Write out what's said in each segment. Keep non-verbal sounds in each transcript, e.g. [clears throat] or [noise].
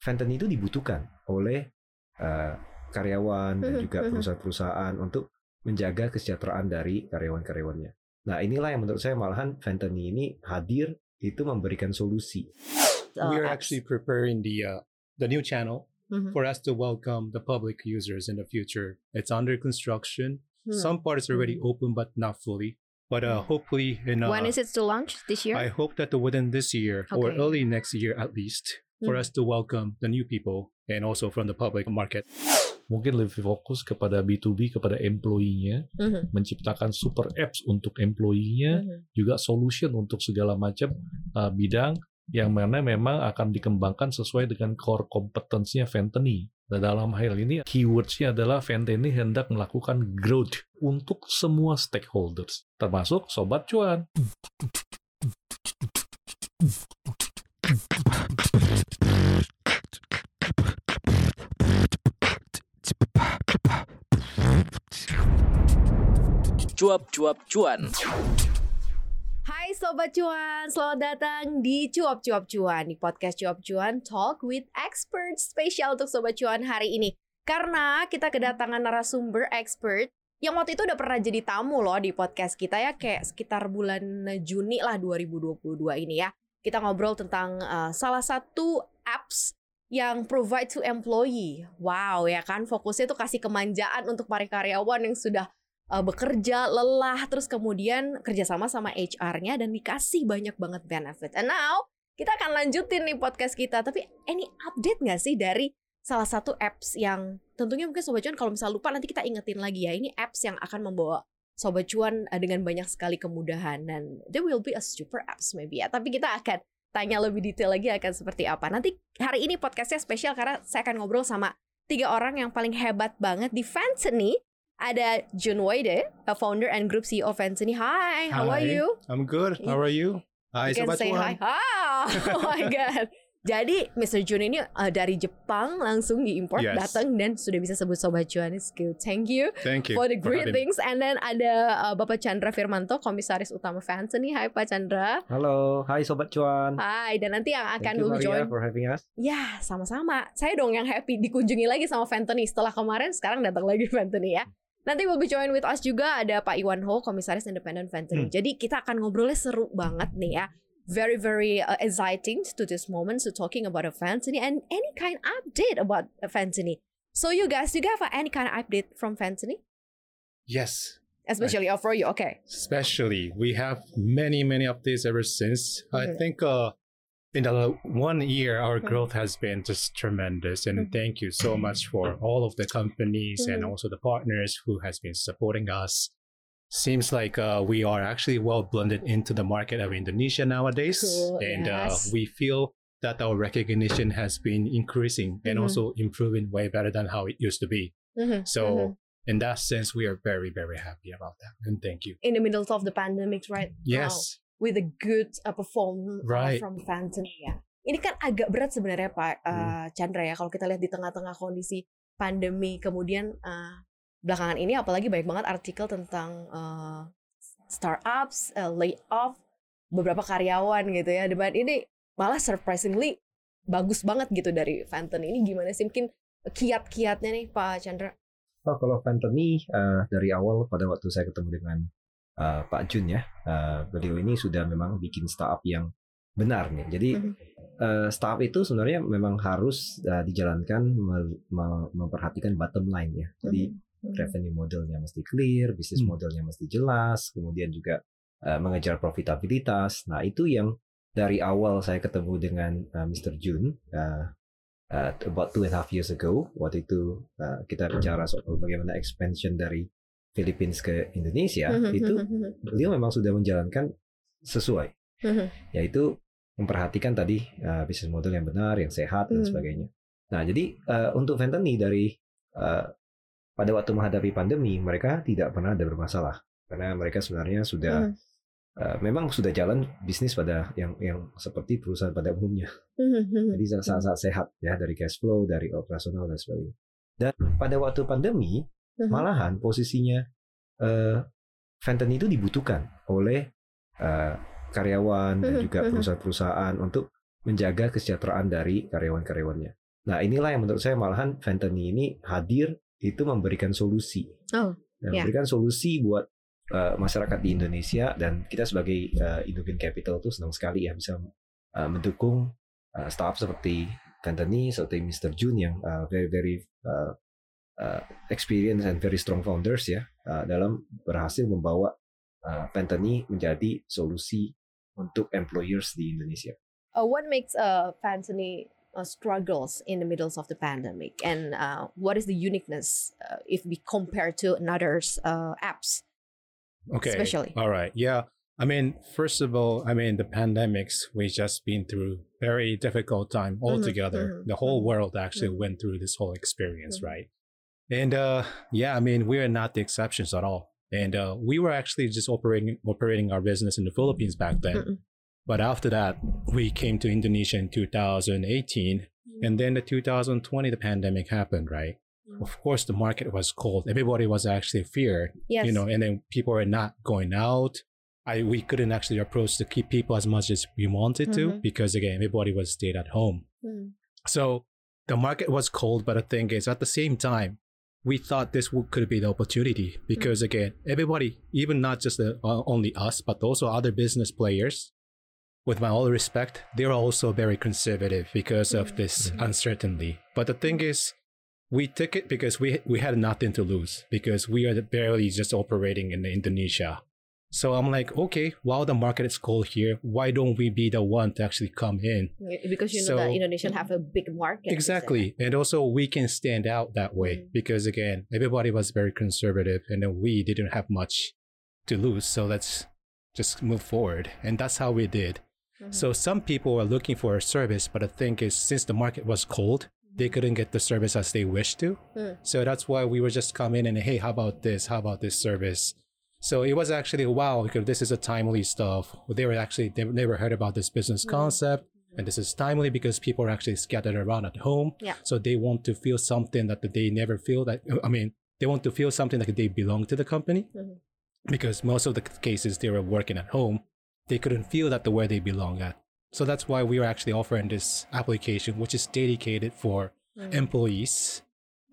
fentanyl itu dibutuhkan oleh uh, karyawan dan Mhm, juga mhm. perusahaan-perusahaan untuk menjaga kesejahteraan dari karyawan-karyawannya. Nah, inilah yang menurut saya malahan fentanyl ini hadir itu memberikan solusi. We are actually preparing the uh, the new channel Mhm. for us to welcome the public users in the future. It's under construction. Hmm. Some parts are already open, but not fully. But uh, hopefully, in uh, When is it to launch this year? I hope that within this year or Okay. early next year at least, for Hmm. us to welcome the new people and also from the public market. Mungkin lebih fokus kepada B2B, kepada employee-nya, Mhm, menciptakan super apps untuk employee-nya, mhm. juga solution untuk segala macam uh, bidang yang mana memang akan dikembangkan sesuai dengan core kompetensinya Fentany. Nah, dalam hal ini keywords-nya adalah Fentany hendak melakukan growth untuk semua stakeholders, termasuk Sobat Cuan. Cuap-cuap cuan. Hai Sobat Cuan, selamat datang di Cuap Cuap Cuan Di podcast Cuap Cuan Talk with Experts Spesial untuk Sobat Cuan hari ini. Karena kita kedatangan narasumber expert Yang waktu itu udah pernah jadi tamu loh di podcast kita ya Kayak sekitar bulan Juni lah 2022 ini ya. Kita ngobrol tentang uh, salah satu apps yang provide to employee. Wow ya kan fokusnya tuh kasih kemanjaan untuk para karyawan yang sudah uh, bekerja lelah terus kemudian kerjasama sama HR-nya dan dikasih banyak banget benefit. And now kita akan lanjutin nih podcast kita. Tapi any update nggak sih dari salah satu apps yang tentunya mungkin Sobat Cuan kalau misalnya lupa nanti kita ingetin lagi ya. Ini apps yang akan membawa Sobat Cuan uh, dengan banyak sekali kemudahan dan there will be a super apps maybe ya. Tapi kita akan tanya lebih detail lagi akan seperti apa. Nanti hari ini podcastnya spesial karena saya akan ngobrol sama tiga orang yang paling hebat banget di Fantany ada Jun Wade, a founder and group CEO of Fantany. Hi, how are you? I'm good. How are you? Hi, You can Sobat say hi. Cuan. Ah, oh my [laughs] god. Jadi Mr. Jun ini uh, dari Jepang langsung diimport Yes. datang dan sudah bisa sebut sobat cuan. It's good. Thank you Thank you for the great things. And then ada uh, Bapak Chandra Firmanto, komisaris utama Fantany. Hai Pak Chandra. Halo, hai Sobat Cuan. Hai dan nanti yang akan Thank you Maria join for having us. Ya, sama-sama. Saya dong yang happy dikunjungi lagi sama Fantany. Setelah kemarin, sekarang datang lagi Fantany ya. Nanti will be join with us juga ada Pak Iwan Ho, Komisaris Independent Fantany. Hmm. Jadi kita akan ngobrolnya seru banget nih ya. Very, very uh, exciting to this moment to talking about a Fantany and any kind update about a Fantany. So you guys, you have any kind of update from Fantany? Yes, Especially uh, for you, okay. especially we have many many updates ever since. I Mhm. think uh, in the one year our growth has been just tremendous, and Mhm. thank you so much for all of the companies and Mhm. also the partners who has been supporting us. Seems like uh, we are actually well blended into the market of Indonesia nowadays, Cool, and yes. uh, we feel that our recognition has been increasing and Mhm. also improving way better than how it used to be. Mhm, So mhm. in that sense, we are very very happy about that, and thank you. In the middle of the pandemic, right? Yes. With a good uh, perform uh, Right. from Fantany ya. Ini kan agak berat sebenarnya Pak uh, Hmm. Chandra ya kalau kita lihat di tengah-tengah kondisi pandemi kemudian uh, belakangan ini apalagi banyak banget artikel tentang uh, startups, uh, layoff beberapa karyawan gitu ya. Dan ini malah surprisingly bagus banget gitu dari Fantany. Ini gimana sih mungkin kiat-kiatnya nih Pak Chandra? Oh, kalau Fantany eh, dari awal pada waktu saya ketemu dengan eh, Pak Jun ya, eh, beliau ini sudah memang bikin startup yang benar nih. Jadi eh, startup itu sebenarnya memang harus eh, dijalankan me- me- memperhatikan bottom line ya. Jadi Mhm. revenue modelnya mesti clear, bisnis Hmm. modelnya mesti jelas, kemudian juga eh, mengejar profitabilitas. Nah itu yang dari awal saya ketemu dengan eh, Mr. Jun eh, eh, about two and a half years ago. Waktu itu eh, kita bicara soal bagaimana expansion dari Philippines ke Indonesia, Mhm, itu mhm, mhm, beliau memang sudah menjalankan sesuai, yaitu memperhatikan tadi eh, bisnis model yang benar, yang sehat dan Hmm. sebagainya. Nah jadi eh, untuk Fentany dari eh, pada waktu menghadapi pandemi mereka tidak pernah ada bermasalah karena mereka sebenarnya sudah eh, memang sudah jalan bisnis pada yang yang seperti perusahaan pada umumnya. Jadi sangat-sangat sehat ya dari cash flow, dari operasional dan sebagainya. Dan pada waktu pandemi Mhm. malahan posisinya eh Fentanyl itu dibutuhkan oleh eh, karyawan dan Mhm, juga mhm. perusahaan-perusahaan untuk menjaga kesejahteraan dari karyawan-karyawannya. Nah inilah yang menurut saya malahan Fentany ini hadir itu memberikan solusi. Oh, Dan ya. memberikan solusi buat uh, masyarakat di Indonesia dan kita sebagai uh, Indonesian Capital tuh senang sekali ya bisa uh, mendukung uh, startup seperti Fentany, seperti Mr. Jun yang uh, very very uh, uh, experienced and very strong founders ya uh, dalam berhasil membawa uh, Fentany menjadi solusi untuk employers di Indonesia. Uh, what makes uh, Fantany uh, struggles in the middle of the pandemic, and uh, what is the uniqueness uh, if we compare to another's uh, apps? Okay. Especially. All right. Yeah. I mean, first of all, I mean, the pandemics, we just been through very difficult time altogether. mhm, The whole mhm, world actually mhm. went through this whole experience, Mhm. right? And uh, yeah, I mean, we are not the exceptions at all. And uh, we were actually just operating operating our business in the Philippines back then. Mm-mm. But after that, we came to Indonesia in 2018, and then the 2020, the pandemic happened, right? Mm. Of course, the market was cold. Everybody was actually feared Yes. you know and then people were not going out i we couldn't actually approach the key people as much as we wanted to Mhm. because again everybody was stayed at home Mm. so the market was cold but the thing is at the same time we thought this would, could be the opportunity because again everybody even not just the, uh, only us but also other business players with my all respect they're also very conservative because of this Mhm. uncertainty but the thing is we took it because we we had nothing to lose because we are barely just operating in Indonesia. So I'm like, okay, while the market is cold here, why don't we be the one to actually come in? Because you know that So- Indonesian have a big market. Exactly. And also we can stand out that way Mhm. because again, everybody was very conservative and then we didn't have much to lose. So let's just move forward. And that's how we did. Mhm. So some people were looking for a service, but the thing is, since the market was cold, they couldn't get the service as they wished to. Mm. So that's why we were just come in and hey, how about this? How about this service? So it was actually wow because this is a timely stuff. They were actually they never heard about this business Mm. concept, and this is timely because people are actually scattered around at home. Yeah. So they want to feel something that they never feel that. I mean, they want to feel something like they belong to the company Mhm. because most of the cases they were working at home, they couldn't feel that the where they belong at. So that's why we are actually offering this application, which is dedicated for Mm. employees.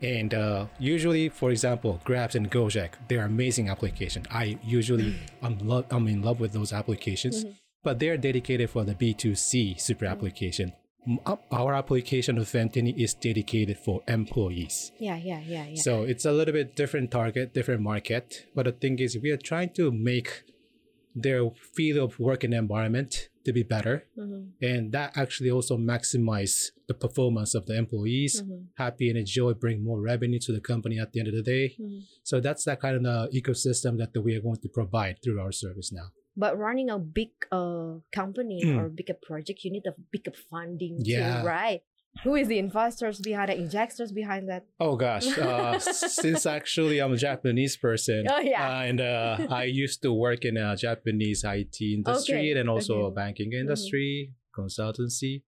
And uh, usually, for example, Grabs and Gojek, they're amazing application. I usually I'm lo- I'm in love with those applications, Mhm. but they're dedicated for the B2C super application. M- uh, Our application of Fentany is dedicated for employees. Yeah, yeah, yeah, yeah. So it's a little bit different target, different market. But the thing is, we are trying to make their feel of working environment to be better, Mhm, and that actually also maximize the performance of the employees, mhm, happy and enjoy, bring more revenue to the company at the end of the day. mhm. So that's that kind of uh, ecosystem that we are going to provide through our service now. But running a big uh company Mm. or bigger project, you need a bigger funding Yeah. too, right? Who is the investors behind it, injectors behind that? Oh gosh, uh, [laughs] since actually I'm a Japanese person, Oh yeah. Uh, and uh, I used to work in a Japanese IT industry Okay, and also okay. a banking industry, consultancy.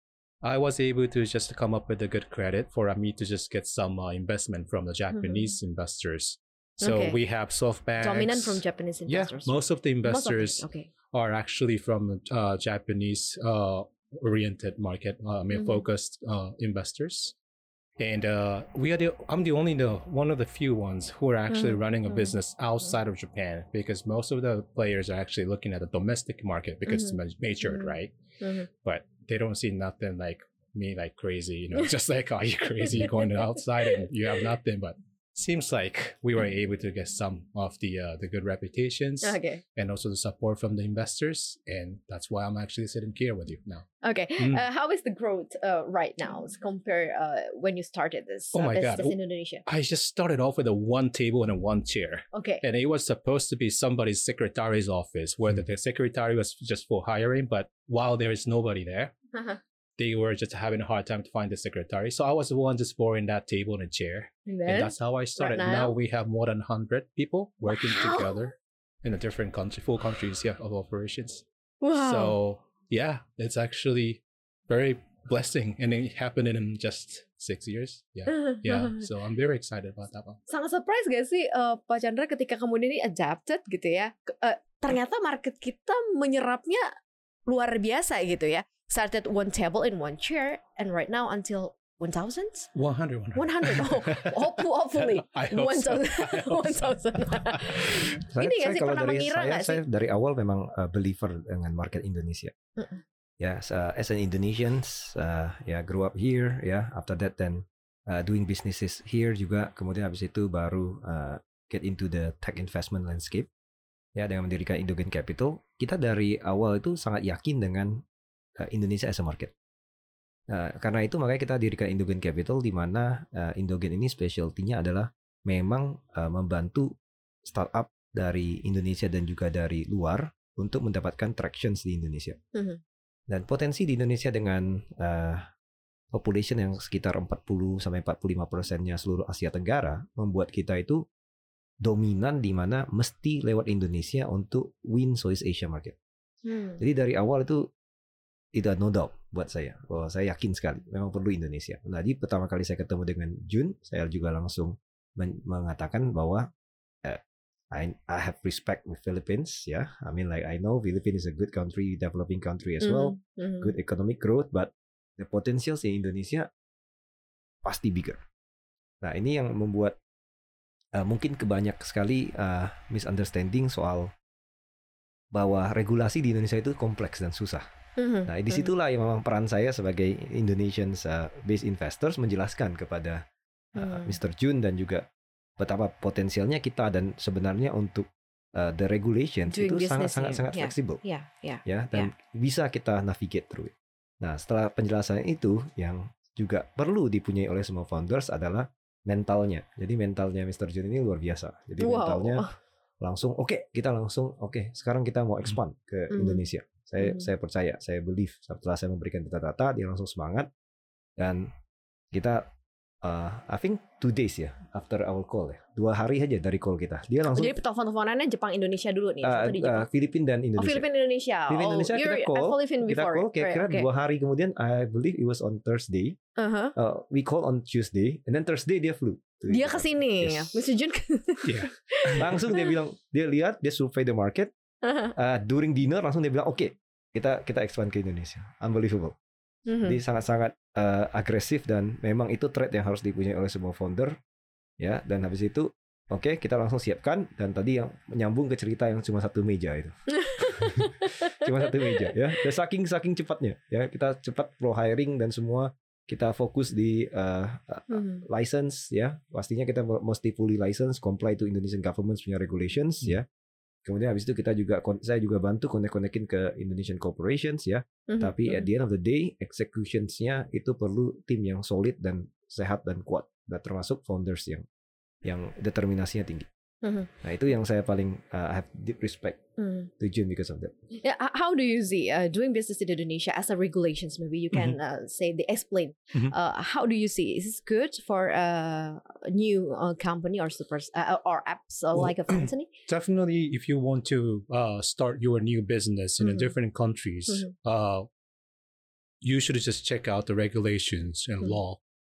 I was able to just come up with a good credit for me to just get some uh, investment from the Japanese investors. So Mm-hmm. Okay. we have SoftBank. Dominant from Japanese Yeah, investors. most of the investors Okay. are actually from uh, Japanese uh, oriented market, uh, I mean Mhm. focused uh, investors. And uh, we are the I'm the only the one of the few ones who are actually Mhm, running a mhm. business outside of Japan because most of the players are actually looking at the domestic market because it's ma- matured, Mhm. right? Mhm. But they don't see nothing like me like crazy, you know, [laughs] [laughs] just like are you crazy You're going [laughs] outside and you have nothing, but seems like we were able to get some of the uh, the good reputations Okay. and also the support from the investors. And that's why I'm actually sitting here with you now. Okay. Mm. Uh, how is the growth uh, right now compared uh, when you started this Oh uh, my God. in Indonesia? I just started off with a one table and a one chair. Okay. And it was supposed to be somebody's secretary's office where the, the secretary was just for hiring. But while there is nobody there, they were just having a hard time to find the secretary. So I was the one just borrowing that table and a chair. and And that's how I started. now? now? we have more than 100 people working Wow. together in a different country, four countries yeah, of operations. wow. So yeah, it's actually very blessing, and it happened in just six years. Yeah, [laughs] yeah. So I'm very excited about that one. sangat surprise gak sih uh, Pak Chandra ketika kemudian ini adapted gitu ya? Uh, ternyata market kita menyerapnya luar biasa gitu ya. Started one table and one chair, and right now until 1000? 100, 100. 100. Oh, [laughs] hopefully, hopefully. I hope so. 1000. I hope [laughs] so. 1000. [laughs] Saya, Ini saya sih, kalau pernah dari mengira saya, sih? saya dari awal memang uh, believer dengan market Indonesia. Mm-mm. Ya, as, uh, as an Indonesians, uh, ya grew up here, ya. After that then uh, doing businesses here juga. Kemudian habis itu baru uh, get into the tech investment landscape. Ya, dengan mendirikan Indogen Capital, kita dari awal itu sangat yakin dengan uh, Indonesia as a market. Nah, karena itu makanya kita dirikan Indogen Capital di mana uh, Indogen ini specialty-nya adalah memang uh, membantu startup dari Indonesia dan juga dari luar untuk mendapatkan tractions di Indonesia. Mhm. Dan potensi di Indonesia dengan uh, population yang sekitar 40 sampai 45 persennya seluruh Asia Tenggara membuat kita itu dominan di mana mesti lewat Indonesia untuk win Southeast Asia market. Hmm. Jadi dari awal itu itu no doubt buat saya bahwa saya yakin sekali memang perlu Indonesia. Nah, Jadi pertama kali saya ketemu dengan Jun, saya juga langsung men- mengatakan bahwa eh, I I have respect with Philippines ya. I mean like I know Philippines is a good country, developing country as well, Mhm, mhm. good economic growth, but the potential di Indonesia pasti bigger. Nah ini yang membuat eh, mungkin kebanyak sekali eh, misunderstanding soal bahwa regulasi di Indonesia itu kompleks dan susah. Mhm, Nah, di situlah yang memang peran saya sebagai Indonesian uh, based investors menjelaskan kepada uh. Mr. Jun dan juga betapa potensialnya kita dan sebenarnya untuk uh, the regulations Doing itu sangat sangat sangat yeah. fleksibel Ya, ya. ya dan bisa kita navigate through it. Nah, setelah penjelasan itu yang juga perlu dipunyai oleh semua founders adalah mentalnya. Jadi mentalnya Mr. Jun ini luar biasa. Jadi Wow. mentalnya langsung oke kita langsung oke sekarang kita mau expand ke Mhm. Indonesia saya Mhm. saya percaya saya believe setelah saya memberikan data-data dia langsung semangat dan kita uh, I think two days ya after our call ya dua hari aja dari call kita dia Oh, langsung jadi telepon-teleponannya Jepang Indonesia dulu nih, uh, satu di uh, Jepang. Filipina dan oh, Indonesia Filipina Indonesia. Filipina oh, Indonesia kita call, kita call kira-kira okay. dua hari kemudian I believe it was on Thursday Uh-huh. uh, we call on Tuesday and then Thursday dia flew Dia Jakarta. ke sini, Yes. Mr. Jun. Yeah. [laughs] langsung dia bilang dia lihat dia survey the market uh, [laughs] during dinner langsung dia bilang oke kita kita expand ke Indonesia. Unbelievable. Mhm. jadi sangat-sangat uh, agresif dan memang itu trade yang harus dipunyai oleh semua founder ya. Dan habis itu oke kita langsung siapkan dan tadi yang menyambung ke cerita yang cuma satu meja itu. [laughs] [laughs] Cuma satu meja ya. Dan saking saking cepatnya ya. Kita cepat pro hiring dan semua kita fokus di uh, Mhm. license ya. Pastinya kita mesti fully license comply to Indonesian government punya regulations ya kemudian habis itu kita juga saya juga bantu connect-connectin ke Indonesian corporations ya Mhm. tapi at Mhm. the end of the day executionsnya itu perlu tim yang solid dan sehat dan kuat dan termasuk founders yang yang determinasinya tinggi Mhm. nah itu yang saya paling uh, have deep respect Mhm. to Jun because of that Yeah, how do you see uh, doing business in Indonesia as a regulations? Maybe you can uh, say the explain. Mhm. Uh, how do you see? Is this good for uh, a new uh, company or super uh, or apps Well, like a [clears throat] company? Definitely, if you want to uh, start your new business in a Mhm. different countries, Mhm. uh, you should just check out the regulations and Mhm.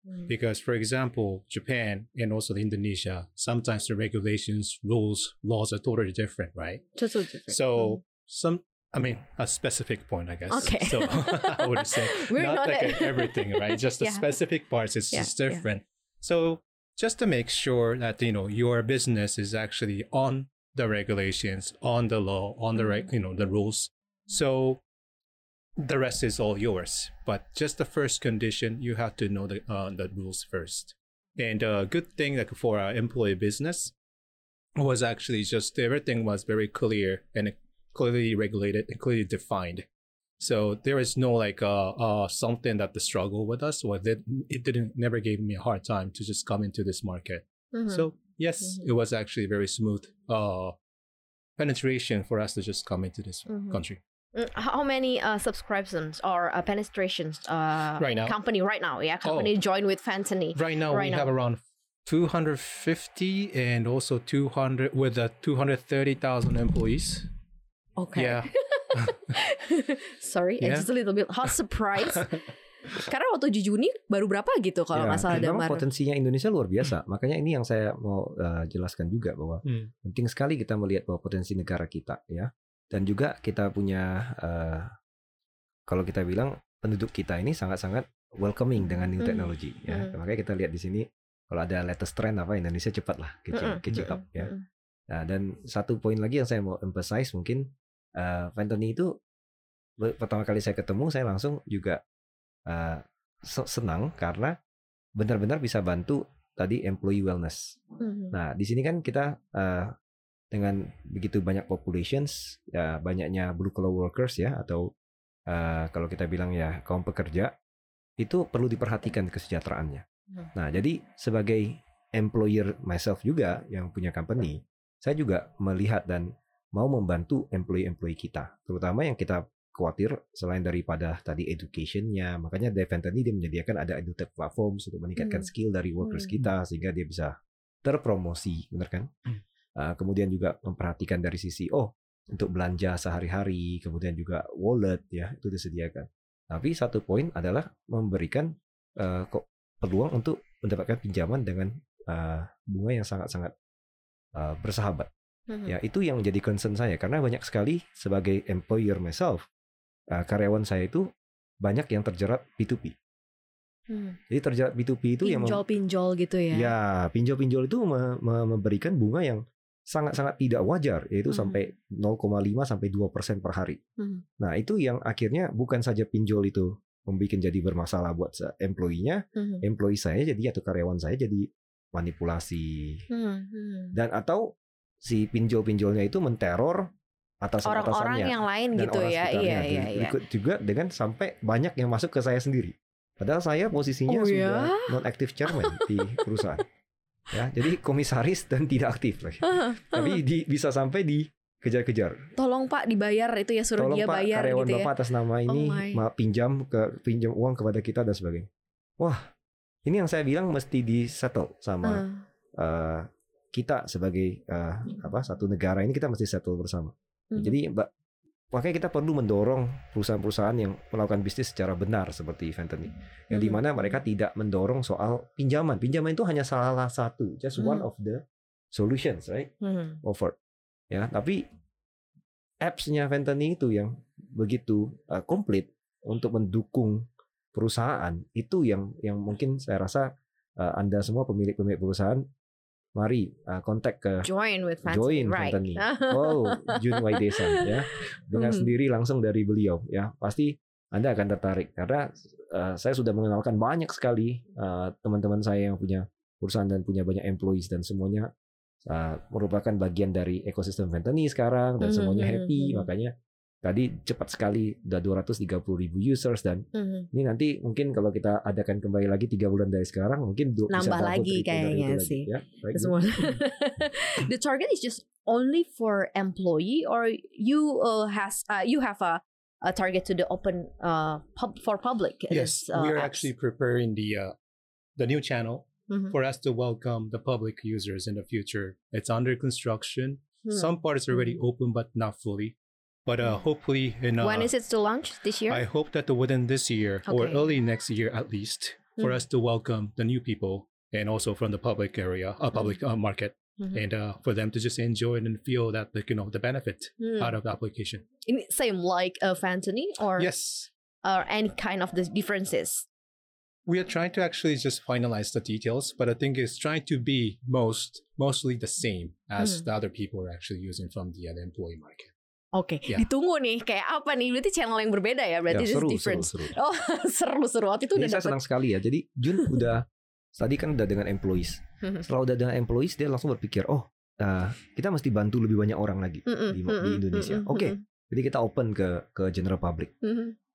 Law. Because, for example, Japan and also Indonesia, sometimes the regulations, rules, laws are totally different, right? Totally different. So some, I mean, a specific point, I guess. Okay. So [laughs] I would say [laughs] We're not not, like a- everything, right? Just the [laughs] specific parts is Yeah, just yeah. different. So just to make sure that you know your business is actually on the regulations, on the law, on the reg, Mm-hmm. you know the rules. So the rest is all yours. But just the first condition, you have to know the uh, the rules first. And a good thing like for our employee business was actually just everything was very clear and clearly regulated and clearly defined. So there is no like uh, uh something that the struggle with us or that it didn't never gave me a hard time to just come into this market. Mhm. So yes, Mhm. it was actually very smooth uh penetration for us to just come into this Mhm. country. Mm, how many uh, subscriptions or uh, penetrations uh, Right now? company right now? Yeah, company join with Fantasy. Right now Right we have around 250 and also 200 with uh, 230,000 employees. Okay. Yeah. [laughs] Sorry, Yeah. just a little bit hot surprise. [laughs] Karena waktu di Juni baru berapa gitu kalau Ya, nggak salah memang potensinya Indonesia luar biasa. Makanya ini yang saya mau uh, jelaskan juga bahwa Hmm. penting sekali kita melihat bahwa potensi negara kita ya. Dan juga kita punya uh, kalau kita bilang penduduk kita ini sangat-sangat welcoming dengan new technology ya. Mhm. Makanya kita lihat di sini kalau ada latest trend apa Indonesia cepat lah it mm-mm, up ya. Nah, dan satu poin lagi yang saya mau emphasize mungkin uh, Fantoni itu be- pertama kali saya ketemu saya langsung juga uh, se- senang karena benar-benar bisa bantu tadi employee wellness. Mhm. Nah, di sini kan kita uh, dengan begitu banyak populations, ya banyaknya blue collar workers ya atau uh, kalau kita bilang ya kaum pekerja itu perlu diperhatikan kesejahteraannya. Hmm. Nah, jadi sebagai employer myself juga yang punya company, saya juga melihat dan mau membantu employee-employee kita, terutama yang kita khawatir selain daripada tadi educationnya, makanya Deventony dia menyediakan ada edutech platforms untuk meningkatkan Hmm. skill dari workers Hmm. kita sehingga dia bisa terpromosi, benar kan? Uh, kemudian juga memperhatikan dari sisi oh untuk belanja sehari-hari, kemudian juga wallet ya itu disediakan. Tapi satu poin adalah memberikan uh, kok peluang untuk mendapatkan pinjaman dengan uh, bunga yang sangat-sangat uh, bersahabat. Mhm. Ya itu yang menjadi concern saya karena banyak sekali sebagai employer myself uh, karyawan saya itu banyak yang terjerat P2P. Hmm. Jadi terjerat P2P itu yang mem- Pinjol-pinjol gitu ya. Ya, pinjol-pinjol itu me- me- memberikan bunga yang sangat-sangat tidak wajar, yaitu Mhm. sampai 0,5 sampai 2 persen per hari. Mhm. Nah, itu yang akhirnya bukan saja pinjol itu membuat jadi bermasalah buat employee-nya, Mhm. employee saya jadi atau karyawan saya jadi manipulasi Hmm, hmm. dan atau si pinjol-pinjolnya itu menteror Orang-orang atasan-atasannya yang lain dan gitu orang ya. Iya, iya, iya. Ikut juga dengan sampai banyak yang masuk ke saya sendiri. Padahal saya posisinya Oh, sudah ya? non-active chairman di perusahaan. Ya, jadi komisaris dan tidak aktif lagi. Tapi di, bisa sampai dikejar-kejar. Tolong Pak dibayar itu ya suruh Tolong dia Pak bayar karyawan gitu ya. Bapak atas nama ini Oh my. ma- pinjam ke pinjam uang kepada kita dan sebagainya. Wah, ini yang saya bilang mesti di settle sama Ah. eh, kita sebagai eh, apa satu negara ini kita mesti settle bersama. Mhm. Jadi mbak makanya kita perlu mendorong perusahaan-perusahaan yang melakukan bisnis secara benar seperti Fentany yang Mhm. di mana mereka tidak mendorong soal pinjaman pinjaman itu hanya salah satu just one Mhm. of the solutions right Mhm. offered ya tapi apps-nya Fentany itu yang begitu uh, komplit untuk mendukung perusahaan itu yang yang mungkin saya rasa uh, anda semua pemilik-pemilik perusahaan mari uh, kontak ke Join with Fancy, join right? company. [laughs] Oh, Jun Waidesan ya. Dengan Hmm. sendiri langsung dari beliau ya. Pasti Anda akan tertarik karena uh, saya sudah mengenalkan banyak sekali uh, teman-teman saya yang punya perusahaan dan punya banyak employees dan semuanya uh, merupakan bagian dari ekosistem Ventani sekarang dan Mhm, semuanya mhm, happy. mhm. Makanya tadi cepat sekali udah 230 ribu users dan Mhm. ini nanti mungkin kalau kita adakan kembali lagi tiga bulan dari sekarang mungkin du- bisa Nambah double, lagi kayaknya lagi, sih. ya. Semua. [laughs] the target is just only for employee or you uh, has uh, you have a a target to the open uh pub for public. Yes, this, uh, we are apps. actually preparing the uh, the new channel Mhm. for us to welcome the public users in the future. It's under construction. Hmm. Some parts are already open, but not fully. But uh, hopefully, in uh, when is it to launch this year? I hope that within this year or early next year at least, for Mm. us to welcome the new people and also from the public area, uh, public uh, market, Mhm. and uh, for them to just enjoy and feel that like, you know the benefit Hmm. out of the application. In- Same like uh, Fantony or Yes, or any kind of the differences. we are trying to actually just finalize the details, but I think it's trying to be most mostly the same as Hmm. the other people are actually using from the, uh, the employee market. Oke, Ya. ditunggu nih kayak apa nih? Berarti channel yang berbeda ya? Berarti Ya, seru, seru, different. seru. Oh, [laughs] seru-seru. Waktu itu Jadi udah saya dapet. senang sekali ya. Jadi Jun udah tadi kan udah dengan employees. Mhm. Setelah udah dengan employees dia langsung berpikir, oh uh, kita mesti bantu lebih banyak orang lagi Mm-mm, di, di mm-mm, Indonesia. Oke, mm-mm, jadi kita open ke ke general public.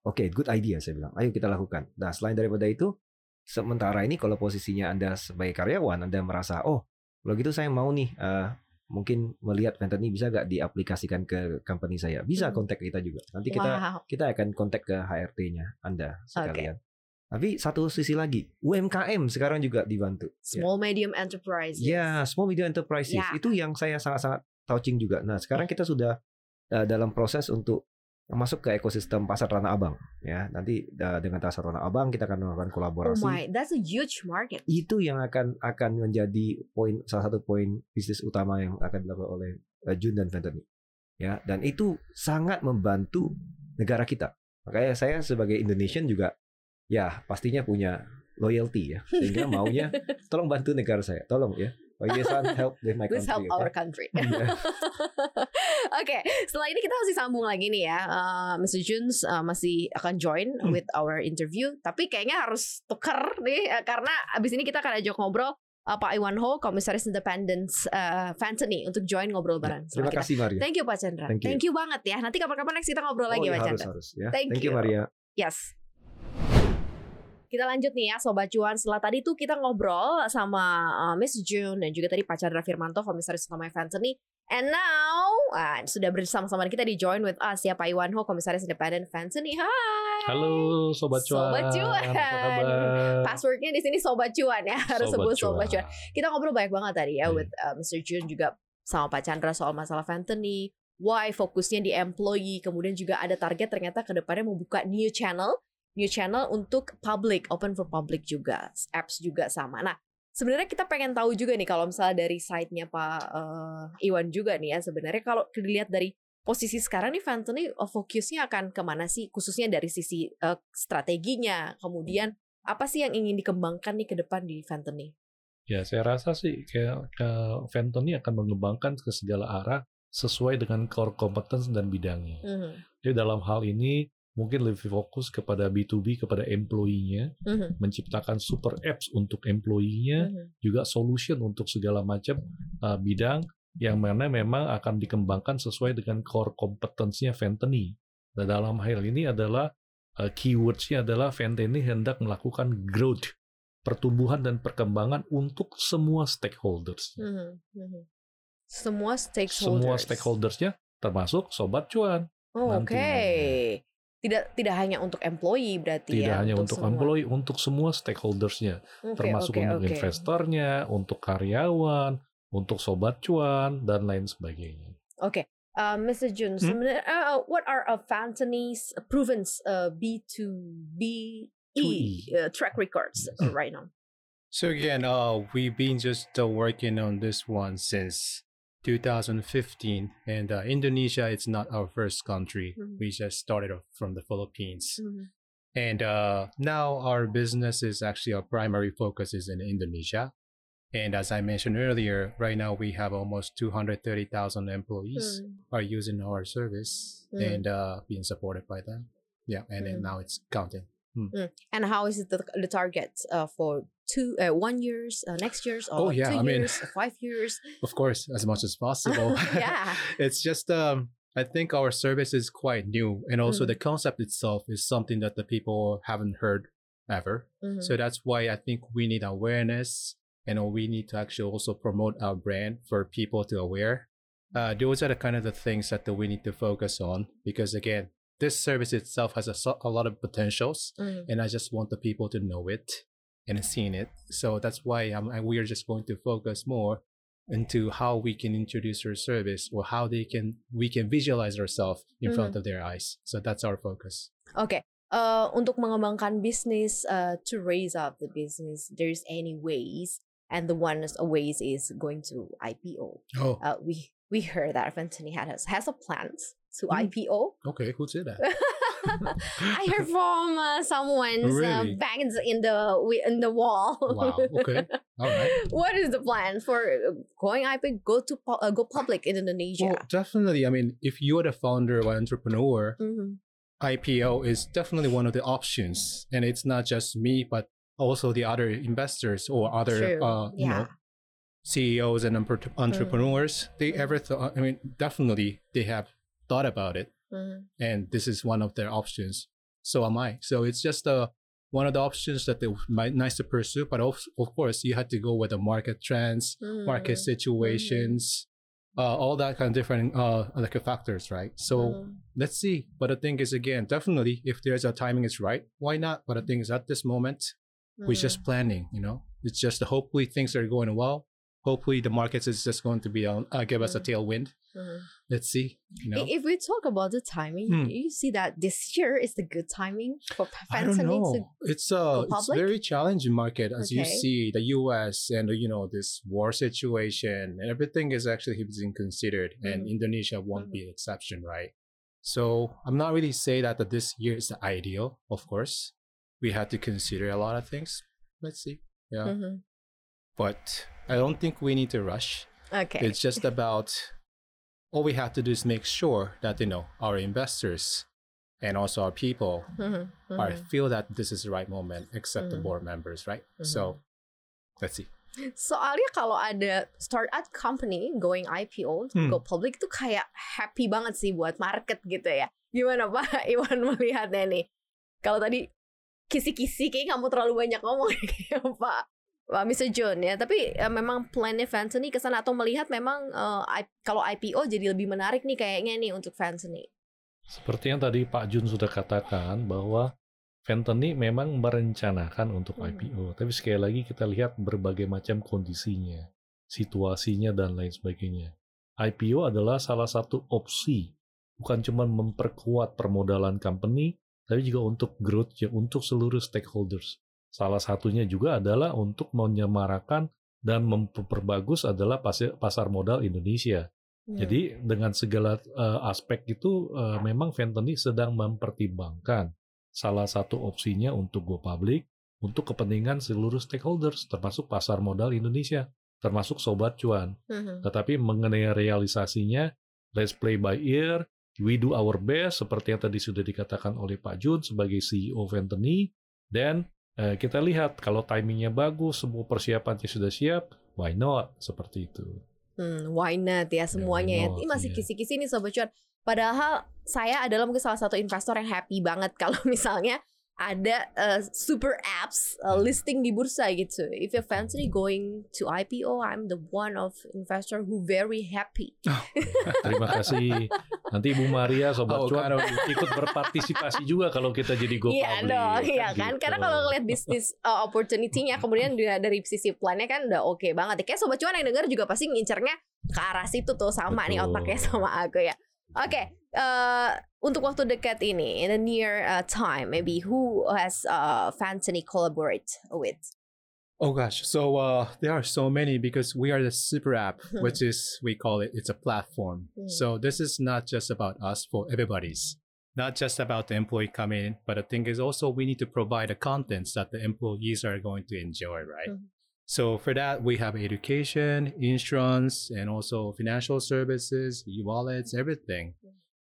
Oke, good idea saya bilang. Ayo kita lakukan. Nah selain daripada itu, sementara ini kalau posisinya anda sebagai karyawan, anda merasa, oh kalau gitu saya mau nih. uh, mungkin melihat Ventani bisa gak diaplikasikan ke company saya bisa Hmm. kontak kita juga nanti kita Wow. kita akan kontak ke HRT-nya Anda sekalian. Tapi satu sisi lagi, UMKM sekarang juga dibantu. Ya. Small medium enterprise. Ya, small medium enterprises Ya. itu yang saya sangat-sangat touching juga. Nah, sekarang kita sudah uh, dalam proses untuk masuk ke ekosistem pasar Tanah Abang ya. Nanti uh, dengan pasar Tanah Abang kita akan melakukan Oh kolaborasi. my, that's a huge market. Itu yang akan akan menjadi poin salah satu poin bisnis utama yang akan dilakukan oleh uh, Jun dan Ventani. Ya, dan itu sangat membantu negara kita. Makanya saya sebagai Indonesian juga ya pastinya punya loyalty ya sehingga maunya [laughs] tolong bantu negara saya tolong ya oh yes help with my [laughs] Let's help country our [laughs] [laughs] okay? country. Oke, setelah ini kita masih sambung lagi nih ya. Uh, Mr. Juns uh, masih akan join Hmm. with our interview, tapi kayaknya harus tuker nih uh, karena abis ini kita akan ajak ngobrol uh, Pak Iwan Ho, Komisaris Independence uh, Fantony untuk join ngobrol bareng Ya, terima kita. kasih Maria Thank you Pak Chandra. Thank you. banget ya. Nanti kapan-kapan next kita ngobrol oh, lagi ya, Pak harus Chandra. harus ya Thank thank you you. Maria Yes. Kita lanjut nih ya Sobat Cuan. Setelah tadi tuh kita ngobrol sama uh, Miss June Dan juga tadi Pak Chandra Firmanto Komisaris Utama Fantony And now ah, Sudah bersama-sama kita di join with us. Ya Pak Iwan Ho Komisaris Independent Fantony Hai! Halo Sobat Cuan. Sobat Cuan. Passwordnya di sini Sobat Cuan ya Harus sebut Sobat Cuan. Kita ngobrol banyak banget tadi ya Iya. With uh, Mr. June juga sama Pak Chandra soal masalah Fantony Why fokusnya di employee Kemudian juga ada target ternyata ke depannya membuka new channel New channel untuk public Open for public juga Apps juga sama Nah sebenarnya kita pengen tahu juga nih Kalau misalnya dari side-nya Pak uh, Iwan juga nih ya Sebenarnya kalau dilihat dari posisi sekarang nih Fantony uh, fokusnya akan ke mana sih Khususnya dari sisi uh, strateginya Kemudian apa sih yang ingin dikembangkan nih ke depan di Fantony? Ya, saya rasa sih kayak ke Fenton ini akan mengembangkan ke segala arah sesuai dengan core competence dan bidangnya. Mhm, Jadi dalam hal ini mungkin lebih fokus kepada B2B kepada employee-nya, mhm, menciptakan super apps untuk employee-nya, mhm. juga solution untuk segala macam uh, bidang yang mana memang akan dikembangkan sesuai dengan core kompetensinya Fentany. Nah, dalam hal ini adalah uh, keywords-nya adalah Fentany hendak melakukan growth, pertumbuhan dan perkembangan untuk semua stakeholders. Mhm, mhm. Semua stakeholders. Semua stakeholders-nya termasuk sobat cuan. Oh, Oke. nantinya. Tidak tidak hanya untuk employee berarti Tidak ya. hanya untuk semua. employee, untuk semua stakeholders-nya. Oke, termasuk oke, untuk oke. investornya, untuk karyawan, untuk sobat cuan dan lain sebagainya. Oke. Uh, Mr. Jun, Hmm? sebenarnya uh, what are uh, Fantany's proven uh, B2B E. uh, track records uh, right now? So again, uh, we've been just uh, working on this one since 2015, and uh, Indonesia is not our first country. Mhm. We just started from the Philippines, Mhm. and uh, now our business is actually our primary focus is in Indonesia. And as I mentioned earlier, right now we have almost 230,000 employees Mm. are using our service Mm. and uh, being supported by them. Yeah, and then Mm. now it's counting. And how is it the, the target uh, for two, uh, one years, uh, next years, or Oh, yeah, two I mean- years, five years? [laughs] Of course, as much as possible. [laughs] [laughs] yeah. it's just um I think our service is quite new and also Mm. the concept itself is something that the people haven't heard ever. Mhm. So that's why I think we need awareness and we need to actually also promote our brand for people to aware. Uh, those are the kind of the things that we need to focus on because again, this service itself has a, a lot of potentials Mhm. and I just want the people to know it and seeing it. So that's why um, I- we are just going to focus more into how we can introduce our service or how they can we can visualize ourselves in front of their eyes. So that's our focus. Okay. Uh, untuk mengembangkan bisnis, uh, to raise up the business, there's any ways, and the one of ways is going to IPO. Oh, Uh, we we heard that Fentany has has a plans to Hmm. IPO. okay. Who said that? [laughs] I heard [laughs] from uh, someone's uh, Really? back in the, in the in the wall. wow. Okay. [laughs] All right. what is the plan for uh, going IPO? Go to uh, go public in Well, Indonesia. definitely. I mean, if you're the founder or entrepreneur, Mhm. IPO is definitely one of the options, and it's not just me, but also the other investors or other, uh, you know, Yeah. CEOs and empre- entrepreneurs. They ever thought? I mean, definitely they have thought about it, Mhm. and this is one of their options. So am I. So it's just uh, one of the options that they might nice to pursue, but of, of course you had to go with the market trends, market Mhm. situations, uh, all that kind of different uh, like factors, right? So let's see. But the thing is, again, definitely, if there's a timing is right, why not? But the thing is, at this moment, we're just planning. You know, it's just hopefully things are going well. Hopefully, the markets is just going to be on uh, give us a Mm. tailwind. Mhm. Let's see. You know, If we talk about the timing, do you see that this year is the good timing for I don't know. to It's uh, it's very challenging market as you see the U.S. and you know this war situation and everything is actually being considered, and Mhm. Indonesia won't Mhm. be an exception, right? So I'm not really say that, that this year is the ideal, of course, we had to consider a lot of things. Let's see. Yeah. Mhm. But I don't think we need to rush. Oke. It's just about all we have to do is make sure that you know our investors and also our people Mhm, are mhm. feel that this is the right moment, except the Mhm. board members, right? Mhm. So let's see. Soalnya kalau ada startup company going IPO, Hmm. go public tuh kayak happy banget sih buat market gitu ya. Gimana Pak [laughs] Iwan melihatnya nih? Kalau tadi kisi-kisi kayaknya nggak mau terlalu banyak ngomong [laughs] ya Pak. Pak Mr. John ya, tapi eh, memang plannya Fantasy ke sana atau melihat memang eh, I- kalau IPO jadi lebih menarik nih kayaknya nih untuk Fantasy. Seperti yang tadi Pak Jun sudah katakan bahwa Fentany memang merencanakan untuk Hmm. IPO, tapi sekali lagi kita lihat berbagai macam kondisinya, situasinya dan lain sebagainya. IPO adalah salah satu opsi, bukan cuma memperkuat permodalan company, tapi juga untuk growth ya untuk seluruh stakeholders. Salah satunya juga adalah untuk menyemarakan dan memperbagus adalah pasar, pasar modal Indonesia. Hmm. Jadi dengan segala eh, aspek itu eh, memang Fentany sedang mempertimbangkan salah satu opsinya untuk go public untuk kepentingan seluruh stakeholders termasuk pasar modal Indonesia termasuk sobat cuan. Mhm. Tetapi mengenai realisasinya let's play by ear, we do our best seperti yang tadi sudah dikatakan oleh Pak Jun sebagai CEO Fentany dan eh, kita lihat kalau timingnya bagus, semua persiapannya sudah siap, why not seperti itu. Hmm, why not ya semuanya ya. not, Ini masih iya. kisi-kisi nih Sobat Cuan. Padahal saya adalah mungkin salah satu investor yang happy banget [laughs] kalau misalnya ada uh, super apps uh, Hmm. listing di bursa gitu. If you're fancy going to IPO, I'm the one of investor who very happy. [laughs] Terima kasih. Nanti Ibu Maria, Sobat Oh, Cuan, Karo. ikut berpartisipasi juga kalau kita jadi go Iya dong, iya kan. gitu. Karena kalau ngeliat bisnis uh, opportunity-nya, kemudian dia dari sisi plannya kan udah oke banget. Kayak sobat cuan yang denger juga pasti ngincernya ke arah situ tuh sama nih Betul. otaknya sama aku ya. Oke, eh, untuk waktu dekat ini, in the near uh, time, maybe who has uh, Fantasy collaborate with? Oh gosh, so uh, there are so many because we are the super app, Hmm. which is we call it. It's a platform. Hmm. So this is not just about us for everybody's, not just about the employee coming in, but the thing is also we need to provide the contents that the employees are going to enjoy, right? Mhm. So for that we have education, insurance, and also financial services, e-wallets, everything.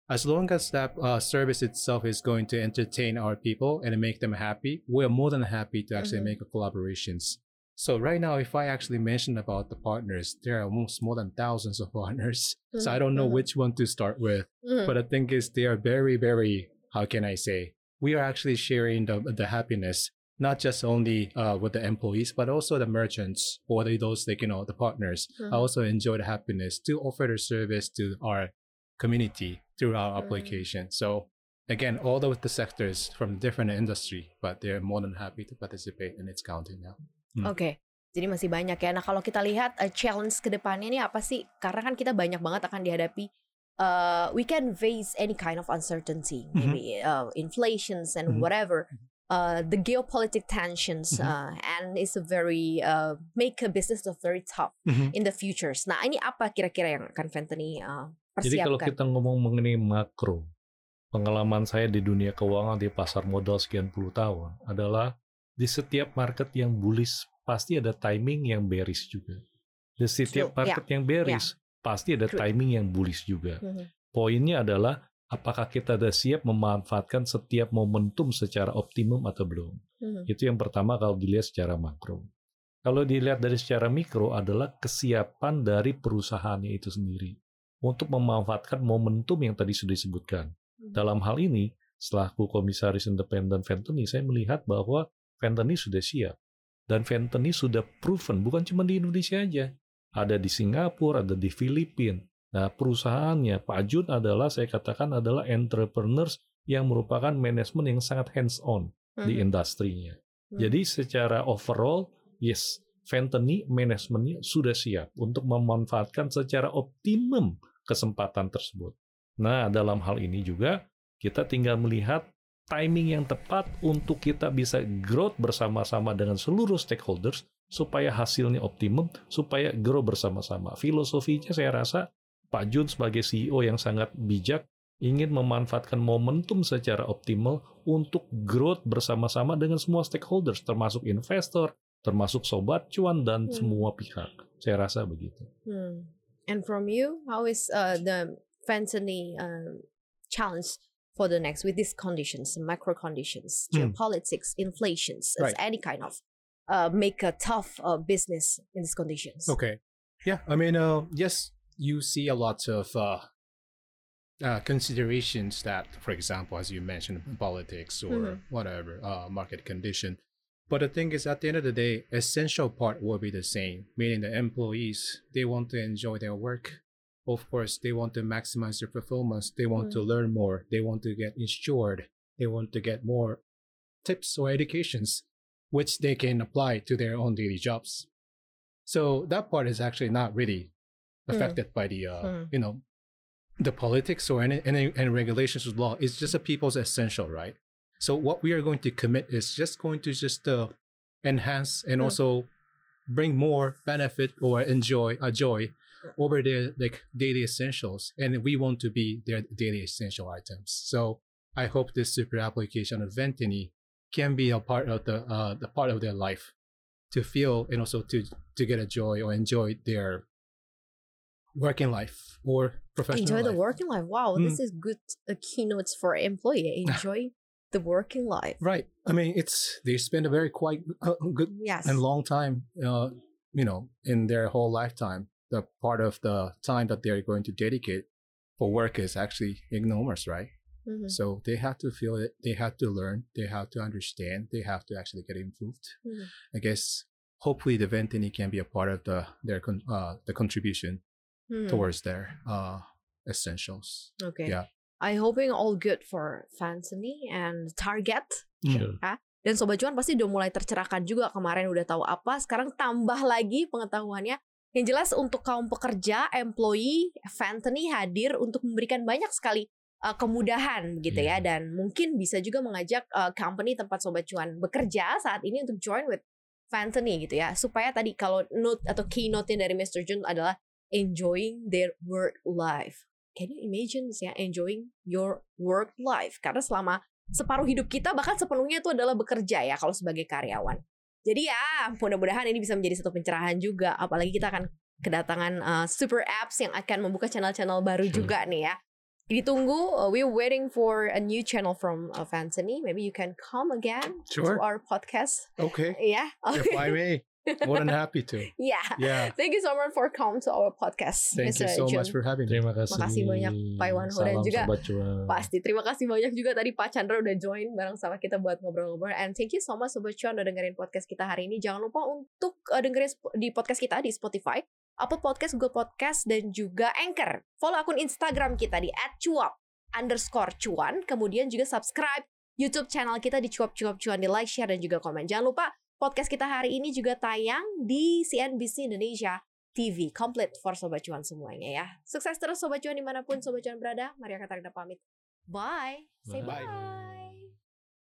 As long as that uh, service itself is going to entertain our people and make them happy, we're more than happy to actually Mhm. make collaborations. So right now, if I actually mention about the partners, there are almost more than thousands of partners. So I don't know Mhm. which one to start with. But the thing is, they are very, very. How can I say? We are actually sharing the the happiness, not just only uh, with the employees, but also the merchants or the, those like you know the partners. I also enjoy the happiness to offer the service to our community through our Mm. application. So again, all of the sectors from different industry, but they're more than happy to participate, and it's counting now. Hmm. Oke. Jadi masih banyak ya. Nah kalau kita lihat uh, challenge ke depannya ini apa sih? Karena kan kita banyak banget akan dihadapi. Uh, we can face any kind of uncertainty, Mhm. maybe uh, inflations and Mhm. whatever. Uh, the geopolitic tensions Mhm. uh, and it's a very uh, make a business of very tough in the futures. Nah ini apa kira-kira yang akan Fentany uh, Jadi kalau persiapkan? kita ngomong mengenai makro, pengalaman saya di dunia keuangan di pasar modal sekian puluh tahun adalah di setiap market yang bullish pasti ada timing yang bearish juga. Di setiap True, market yang bearish pasti ada True. timing yang bullish juga. Mhm. Poinnya adalah apakah kita sudah siap memanfaatkan setiap momentum secara optimum atau belum. Mhm. Itu yang pertama kalau dilihat secara makro. Kalau dilihat dari secara mikro adalah kesiapan dari perusahaannya itu sendiri untuk memanfaatkan momentum yang tadi sudah disebutkan. Dalam hal ini, selaku komisaris independen Ventani, saya melihat bahwa Ventani sudah siap. Dan Ventani sudah proven, bukan cuma di Indonesia aja. Ada di Singapura, ada di Filipina. Nah, perusahaannya, Pak Jun adalah, saya katakan adalah entrepreneurs yang merupakan manajemen yang sangat hands-on di Mhm. industrinya. Hmm. Jadi secara overall, yes, Ventani manajemennya sudah siap untuk memanfaatkan secara optimum kesempatan tersebut. Nah, dalam hal ini juga kita tinggal melihat timing yang tepat untuk kita bisa growth bersama-sama dengan seluruh stakeholders supaya hasilnya optimum, supaya grow bersama-sama. Filosofinya saya rasa Pak Jun sebagai CEO yang sangat bijak ingin memanfaatkan momentum secara optimal untuk growth bersama-sama dengan semua stakeholders, termasuk investor, termasuk sobat cuan dan Hmm. semua pihak. Saya rasa begitu. Hmm. And from you, how is uh, the Fantasy um, challenge for the next with these conditions, macro conditions, Hmm. geopolitics, inflations, Right. any kind of uh, make a tough uh, business in these conditions? Okay. Yeah, I mean, uh, yes, you see a lot of uh, uh, considerations that, for example, as you mentioned, politics or Mhm. whatever, uh, market condition. But the thing is, at the end of the day, essential part will be the same, meaning the employees, they want to enjoy their work. Of course, they want to maximize their performance. They want to learn more. They want to get insured. They want to get more tips or educations, which they can apply to their own daily jobs. So that part is actually not really Mm. affected by the uh, Mm. you know the politics or any, any any regulations of law. It's just a people's essential right. So what we are going to commit is just going to just uh, enhance and Mm. also bring more benefit or enjoy a joy over their like daily essentials, and we want to be their daily essential items. So I hope this super application of Ventini can be a part of the uh, the part of their life to feel and also to to get a joy or enjoy their working life or professional Enjoy the working life. Wow, this is good uh, keynotes for employee. [laughs] Enjoy the working life. Right. I mean, it's they spend a very quite uh, good Yes. and long time, uh, you know, in their whole lifetime. The part of the time that they're going to dedicate for work is actually enormous, right? Mhm. So they have to feel it. They have to learn. They have to understand. They have to actually get improved. Mhm. I guess hopefully the Ventini can be a part of the their con- uh, the contribution Hmm. towards their uh, essentials. Okay. Yeah. I hoping all good for Fantasy and Target. Sure. Dan Sobat Cuan pasti udah mulai tercerahkan juga kemarin udah tahu apa, sekarang tambah lagi pengetahuannya. Yang jelas untuk kaum pekerja, employee, Fantany hadir untuk memberikan banyak sekali uh, kemudahan gitu ya Iya. dan mungkin bisa juga mengajak uh, company tempat Sobat Cuan bekerja saat ini untuk join with Fantany gitu ya. Supaya tadi kalau note atau keynote-nya dari Mr. Jun adalah enjoying their work life. Can you imagine ya enjoying your work life? Karena selama separuh hidup kita bahkan sepenuhnya itu adalah bekerja ya kalau sebagai karyawan. Jadi ya mudah-mudahan ini bisa menjadi satu pencerahan juga. Apalagi kita akan kedatangan uh, super apps yang akan membuka channel-channel baru juga nih ya. Ditunggu, uh, we're waiting for a new channel from uh, Fantasy. Maybe you can come again to Sure. our podcast. Okay. [laughs] Yeah. if I may, more than happy to. [laughs] yeah. Yeah. Thank you so much for come to our podcast. Thank you Mr. so Jun. much for having me. Terima kasih. Makasih banyak, Pak Iwan Ho, dan juga. Pasti. Terima kasih banyak juga tadi Pak Chandra udah join bareng sama kita buat ngobrol-ngobrol. And thank you so much Sobat Cuan udah dengerin podcast kita hari ini. Jangan lupa untuk uh, dengerin di podcast kita di Spotify, Apple Podcast, Google Podcast, dan juga Anchor. Follow akun Instagram kita di @cuap underscore cuan. Kemudian juga subscribe YouTube channel kita di cuap cuap cuan di like, share, dan juga komen. Jangan lupa podcast kita hari ini juga tayang di CNBC Indonesia TV. Komplit for Sobat Cuan semuanya ya. Sukses terus Sobat Cuan di mana pun Sobat Cuan berada. Maria Katarina pamit. Bye. Say Bye. bye.